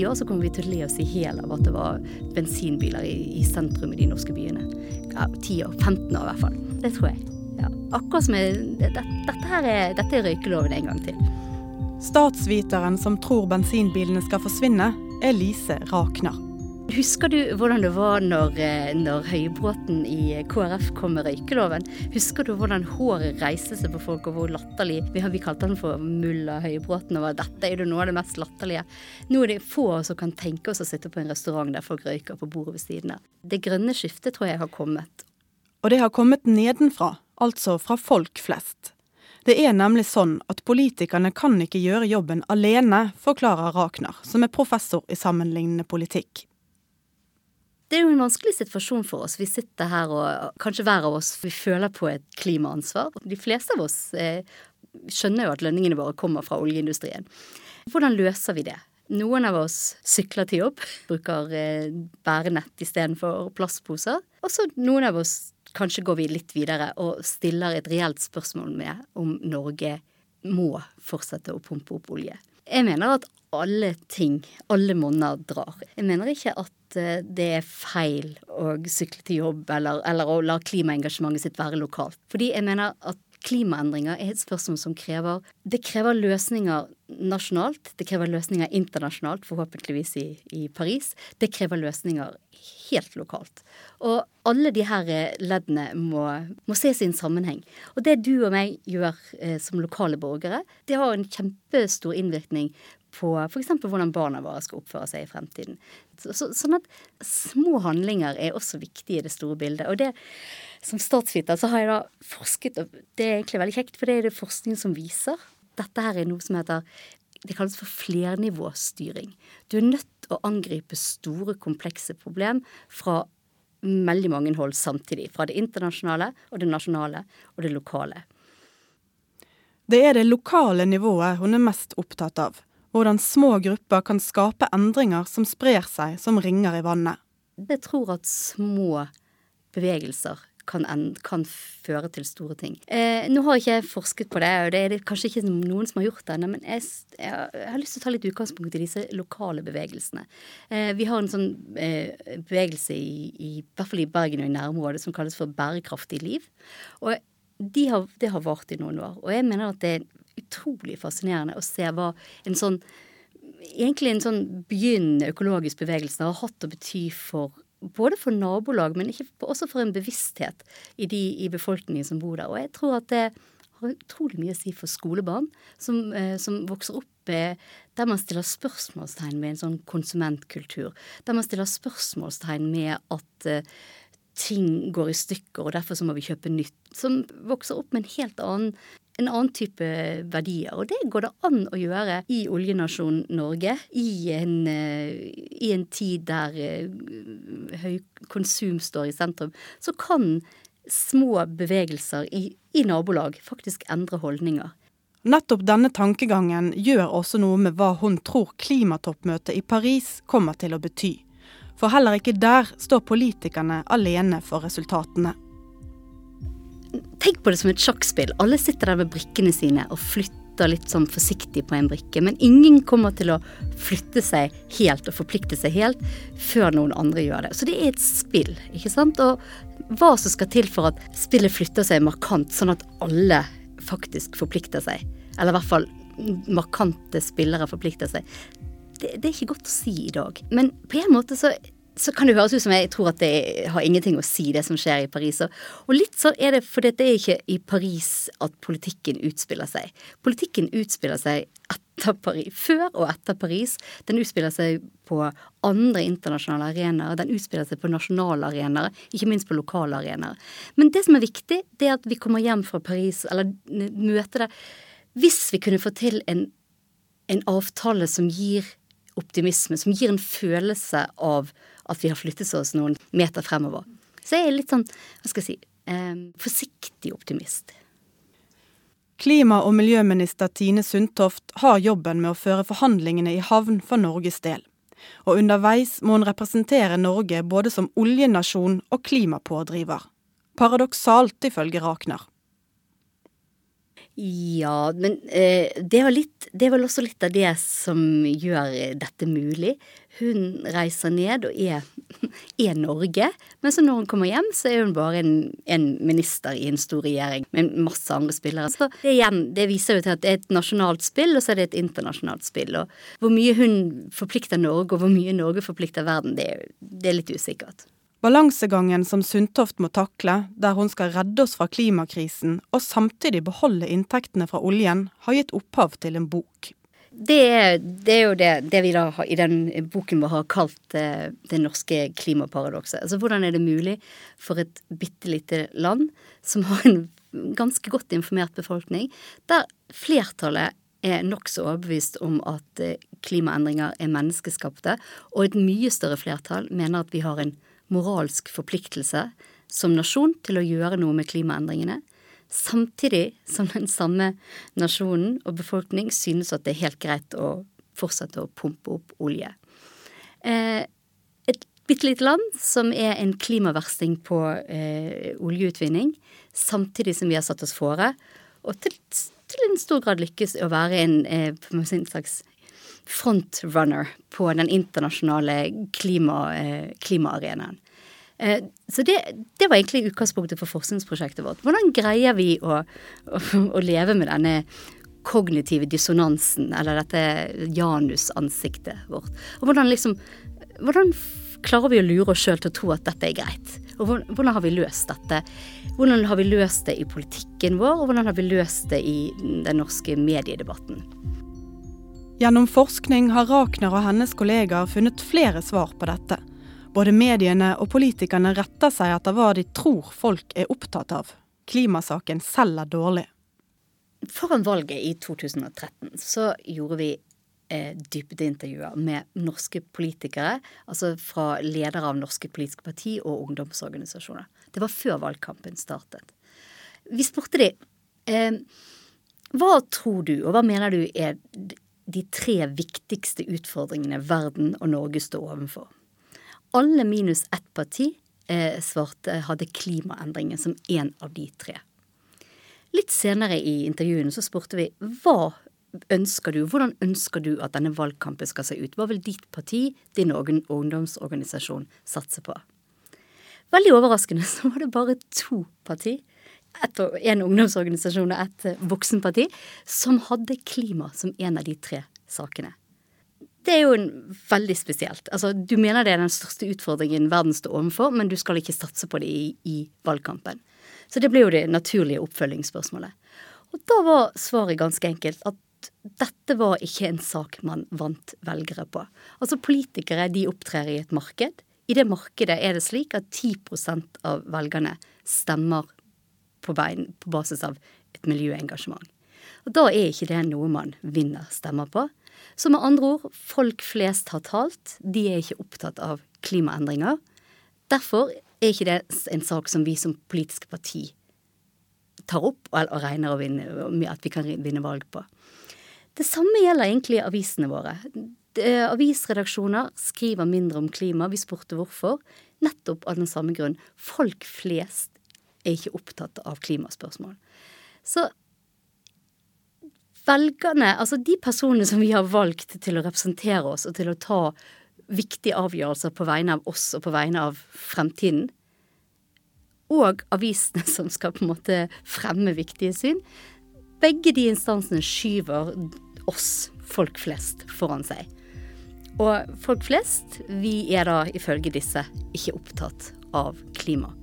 ti år så kommer vi til å le oss i hjel av at det var bensinbiler i, i sentrum i de norske byene. Ja, 10 år, 15 år i hvert fall. Det tror jeg. Ja. Akkurat som jeg, dette, dette, her er, dette er røykeloven en gang til. Statsviteren som tror bensinbilene skal forsvinne, er Lise Rakner. Husker du hvordan det var når, eh, når Høybråten i KrF kom med røykeloven? Husker du hvordan håret reiste seg på folk, og hvor latterlig Vi, vi kalte han for mulla Høybråten, og dette er jo noe av det mest latterlige. Nå er det få som kan tenke oss å sitte på en restaurant der folk røyker på bordet ved siden av. Det grønne skiftet tror jeg har kommet. Og det har kommet nedenfra, altså fra folk flest. Det er nemlig sånn at politikerne kan ikke gjøre jobben alene, forklarer Rakner, som er professor i sammenlignende politikk. Det er jo en vanskelig situasjon for oss. Vi sitter her og kanskje hver av oss vi føler på et klimaansvar. De fleste av oss eh, skjønner jo at lønningene våre kommer fra oljeindustrien. Hvordan løser vi det? Noen av oss sykler til jobb, bruker eh, bærenett istedenfor plastposer. Og så noen av oss kanskje går vi litt videre og stiller et reelt spørsmål med om Norge må fortsette å pumpe opp olje. Jeg mener at alle ting, alle monner drar. Jeg mener ikke at eh, det er feil å sykle til jobb eller, eller å la klimaengasjementet sitt være lokalt. Fordi jeg mener at klimaendringer er et spørsmål som krever Det krever løsninger nasjonalt, det krever løsninger internasjonalt, forhåpentligvis i, i Paris. Det krever løsninger helt lokalt. Og alle de her eh, leddene må, må ses i en sammenheng. Og det du og meg gjør eh, som lokale borgere, det har en kjempestor innvirkning på f.eks. hvordan barna våre skal oppføre seg i fremtiden. Så, så, sånn at små handlinger er også viktige i det store bildet. Og det, som statsviter så har jeg da forsket, og det er egentlig veldig kjekt, for det er det forskning som viser. Dette her er noe som heter det kalles for flernivåstyring. Du er nødt til å angripe store, komplekse problem fra veldig mange hold samtidig. Fra det internasjonale og det nasjonale og det lokale. Det er det lokale nivået hun er mest opptatt av. Hvordan små grupper kan skape endringer som sprer seg som ringer i vannet. Jeg tror at små bevegelser kan, kan, føre til store ting. Eh, nå har ikke jeg forsket på det, og det er det kanskje ikke noen som har gjort det ennå, men jeg, jeg, har lyst til å ta litt utgangspunkt i disse lokale bevegelsene. Eh, vi har en sånn eh, bevegelse i, i, i hvert fall i Bergen og i nærområdet som kalles for Bærekraftig liv. Og de har, det har vart i noen år. Og jeg mener at det er utrolig fascinerende å se hva en sånn Egentlig en sånn begynnende økologisk bevegelse har hatt å bety for både for nabolag, men også for en bevissthet i, de, i befolkningen som bor der. Og jeg tror at det har utrolig mye å si for skolebarn som, eh, som vokser opp der man stiller spørsmålstegn med en sånn konsumentkultur. Der man stiller spørsmålstegn med at eh, ting går i stykker, og derfor så må vi kjøpe nytt. Som vokser opp med en helt annen en annen type verdier. Og det går det an å gjøre i oljenasjonen Norge i en, eh, i en tid der eh, høy konsum står i sentrum. Så kan små bevegelser i, i nabolag faktisk endre holdninger. Nettopp denne tankegangen gjør også noe med hva hun tror klimatoppmøtet i Paris kommer til å bety. For heller ikke der står politikerne alene for resultatene. Tenk på det som et sjakkspill. Alle sitter der med brikkene sine og flytter litt sånn forsiktig på en brikke. Men ingen kommer til å flytte seg helt og forplikte seg helt før noen andre gjør det. Så det er et spill, ikke sant. Og hva som skal til for at spillet flytter seg markant, sånn at alle faktisk forplikter seg. Eller i hvert fall markante spillere forplikter seg. Det, det er ikke godt å si i dag. Men på en måte så så kan det høres ut som jeg tror at det har ingenting å si, det som skjer i Paris. Og litt sånn er det fordi det er ikke i Paris at politikken utspiller seg. Politikken utspiller seg etter Paris, før og etter Paris. Den utspiller seg på andre internasjonale arenaer. Den utspiller seg på nasjonale arenaer, ikke minst på lokale arenaer. Men det som er viktig, det er at vi kommer hjem fra Paris, eller møter det Hvis vi kunne få til en, en avtale som gir optimisme, som gir en følelse av at vi har flyttet oss noen meter fremover. Så jeg er litt sånn, hva skal jeg si, eh, forsiktig optimist. Klima- og miljøminister Tine Sundtoft har jobben med å føre forhandlingene i havn for Norges del. Og underveis må hun representere Norge både som oljenasjon og klimapådriver. Paradoksalt, ifølge Rakner. Ja, men eh, det, er litt, det er vel også litt av det som gjør dette mulig. Hun reiser ned og er, er Norge, men så når hun kommer hjem, så er hun bare en, en, minister i en stor regjering med masse andre spillere. Så det, igjen, det viser jo til at det er et nasjonalt spill, og så er det et internasjonalt spill. Og hvor mye hun forplikter Norge, og hvor mye Norge forplikter verden, det, det er litt usikkert. Balansegangen som Sundtoft må takle, der hun skal redde oss fra klimakrisen og samtidig beholde inntektene fra oljen, har gitt opphav til en bok. Det det er jo det, det, vi da i den boken vår har kalt eh, det norske klimaparadokset. Altså hvordan er det mulig for et bitte lite land som har en ganske godt informert befolkning, der flertallet er nokså overbevist om at eh, klimaendringer er menneskeskapte, og et mye større flertall mener at vi har en moralsk forpliktelse som nasjon til å gjøre noe med klimaendringene, samtidig som den samme nasjonen og befolkning synes at det er helt greit å fortsette å pumpe opp olje. Eh, et bitte lite land som er en klimaversting på eh, oljeutvinning, samtidig som vi har satt oss fore, og til, til en stor grad lykkes å være en, eh, en slags frontrunner på den internasjonale klima, eh, klimaarenaen. Eh, så det, det, var egentlig utgangspunktet for forskningsprosjektet vårt. Hvordan greier vi å, å, å leve med denne kognitive dissonansen, eller dette janusansiktet vårt? Og hvordan liksom Hvordan klarer vi å lure oss sjøl til å tro at dette er greit? Og hvordan har vi løst dette? Hvordan har vi løst det i politikken vår, og hvordan har vi løst det i den norske mediedebatten? Gjennom forskning har Rakner og hennes kollegaer funnet flere svar på dette. Både mediene og politikerne retter seg etter hva de tror folk er opptatt av. Klimasaken selger dårlig. Foran valget i 2013 så gjorde vi eh, dybdeintervjuer med norske politikere, altså fra ledere av norske politiske parti og ungdomsorganisasjoner. Det var før valgkampen startet. Vi spurte de eh, hva tror du, og hva mener du er de tre viktigste utfordringene verden og Norge står overfor. Alle minus ett parti eh, svarte hadde klimaendringer som en av de tre. Litt senere i intervjuene så spurte vi hva ønsker du, hvordan ønsker du at denne valgkampen skal se ut? Hva vil ditt parti, din ungdomsorganisasjon, satse på? Veldig overraskende så var det bare to parti et, en ungdomsorganisasjon og et eh, voksenparti som hadde klima som en av de tre sakene. Det er jo en, veldig spesielt. Altså, du mener det er den største utfordringen verden står overfor, men du skal ikke satse på det i, i valgkampen. Så det ble jo det naturlige oppfølgingsspørsmålet. Og da var svaret ganske enkelt at dette var ikke en sak man vant velgere på. Altså Politikere de opptrer i et marked. I det markedet er det slik at 10% av velgerne stemmer på, bein, på basis av et miljøengasjement. Og Da er ikke det noe man vinner stemmer på. Så med andre ord, folk flest har talt. De er ikke opptatt av klimaendringer. Derfor er ikke det en sak som vi som politiske parti tar opp og regner med at vi kan vinne valg på. Det samme gjelder egentlig avisene våre. Avisredaksjoner skriver mindre om klima. Vi spurte hvorfor. Nettopp av den samme grunn. Folk flest er ikke opptatt av klimaspørsmål. Så velgerne, altså de personene som vi har valgt til å representere oss og til å ta viktige avgjørelser på vegne av oss og på vegne av fremtiden, og avisene som skal på en måte fremme viktige syn, begge de instansene skyver oss, folk flest, foran seg. Og folk flest, vi er da ifølge disse ikke opptatt av klima.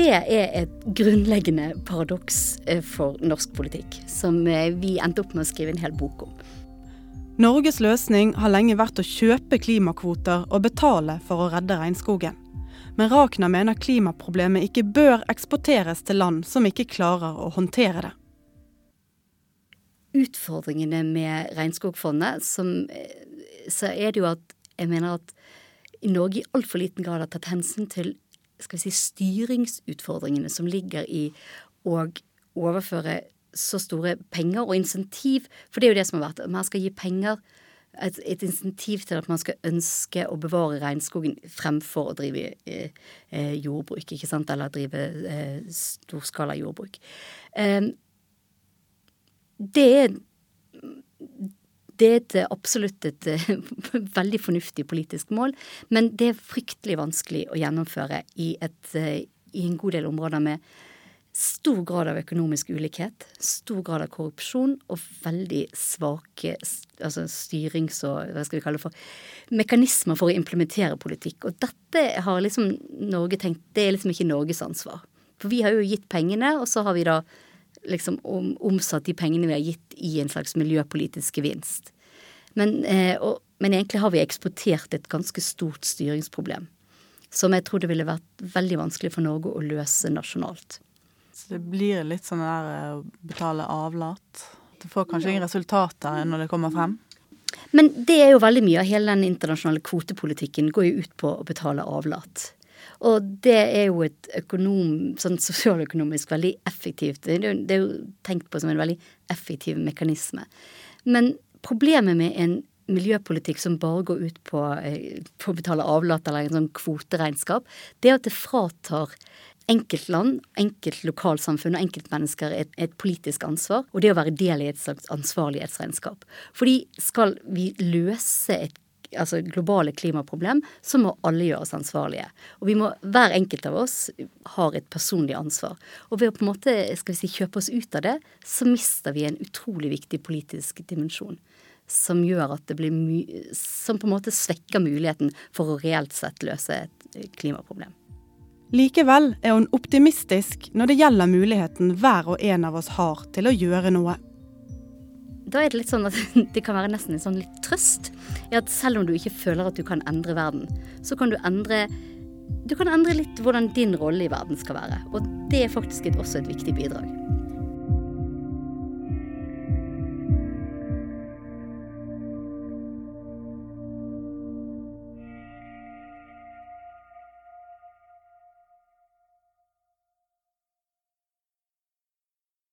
Det er et grunnleggende paradoks eh, for norsk politikk, som eh, vi endte opp med å skrive en hel bok om. Norges løsning har lenge vært å kjøpe klimakvoter og betale for å redde regnskogen. Men Rakna mener klimaproblemet ikke bør eksporteres til land som ikke klarer å håndtere det. Utfordringene med Regnskogfondet, som, eh, så er det jo at jeg mener at Norge i altfor liten grad har tatt hensyn til skal vi si, styringsutfordringene som ligger i å overføre så store penger og insentiv. For det er jo det som har vært. Man skal gi penger, et, et insentiv til at man skal ønske å bevare regnskogen fremfor å drive eh, eh, jordbruk, ikke sant, eller drive eh, storskala jordbruk. Eh, det er det er et, absolutt et veldig fornuftig politisk mål, men det er fryktelig vanskelig å gjennomføre i, et, i en god del områder med stor grad av økonomisk ulikhet, stor grad av korrupsjon og veldig svake altså styrings- og hva skal vi kalle det for, mekanismer for å implementere politikk. Og dette har liksom Norge tenkt Det er liksom ikke Norges ansvar. For vi har jo gitt pengene, og så har vi da liksom om, omsatt de pengene vi har gitt i en slags miljøpolitisk gevinst. Men, eh, og, men egentlig har vi eksportert et ganske stort styringsproblem. Som jeg tror det ville vært veldig vanskelig for Norge å løse nasjonalt. Så det blir litt sånn der eh, å betale avlat. Det får kanskje ingen resultater når det kommer frem? Men det er jo veldig mye av hele den internasjonale kvotepolitikken går jo ut på å betale avlat. Og det er jo et økonom, sånn sosialøkonomisk veldig effektivt Det er jo tenkt på som en veldig effektiv mekanisme. Men problemet med en miljøpolitikk som bare går ut på, eh, på å betale avlat eller en sånn kvoteregnskap, det er at det fratar enkeltland, enkeltlokalsamfunn og enkeltmennesker et, et politisk ansvar, og det å være del i et slags ansvarlighetsregnskap. Fordi skal vi løse et altså globale klimaproblem, så må alle gjøre oss ansvarlige. Og vi må, hver enkelt av oss har et personlig ansvar. Og ved å på en måte skal vi si, kjøpe oss ut av det, så mister vi en utrolig viktig politisk dimensjon. Som gjør at det blir my som på en måte svekker muligheten for å reelt sett løse et klimaproblem. Likevel er hun optimistisk når det gjelder muligheten hver og en av oss har til å gjøre noe. Da er det litt sånn at det kan være nesten en sånn litt trøst i at selv om du ikke føler at du kan endre verden, så kan du endre du kan endre litt hvordan din rolle i verden skal være. Og det er faktisk også et viktig bidrag.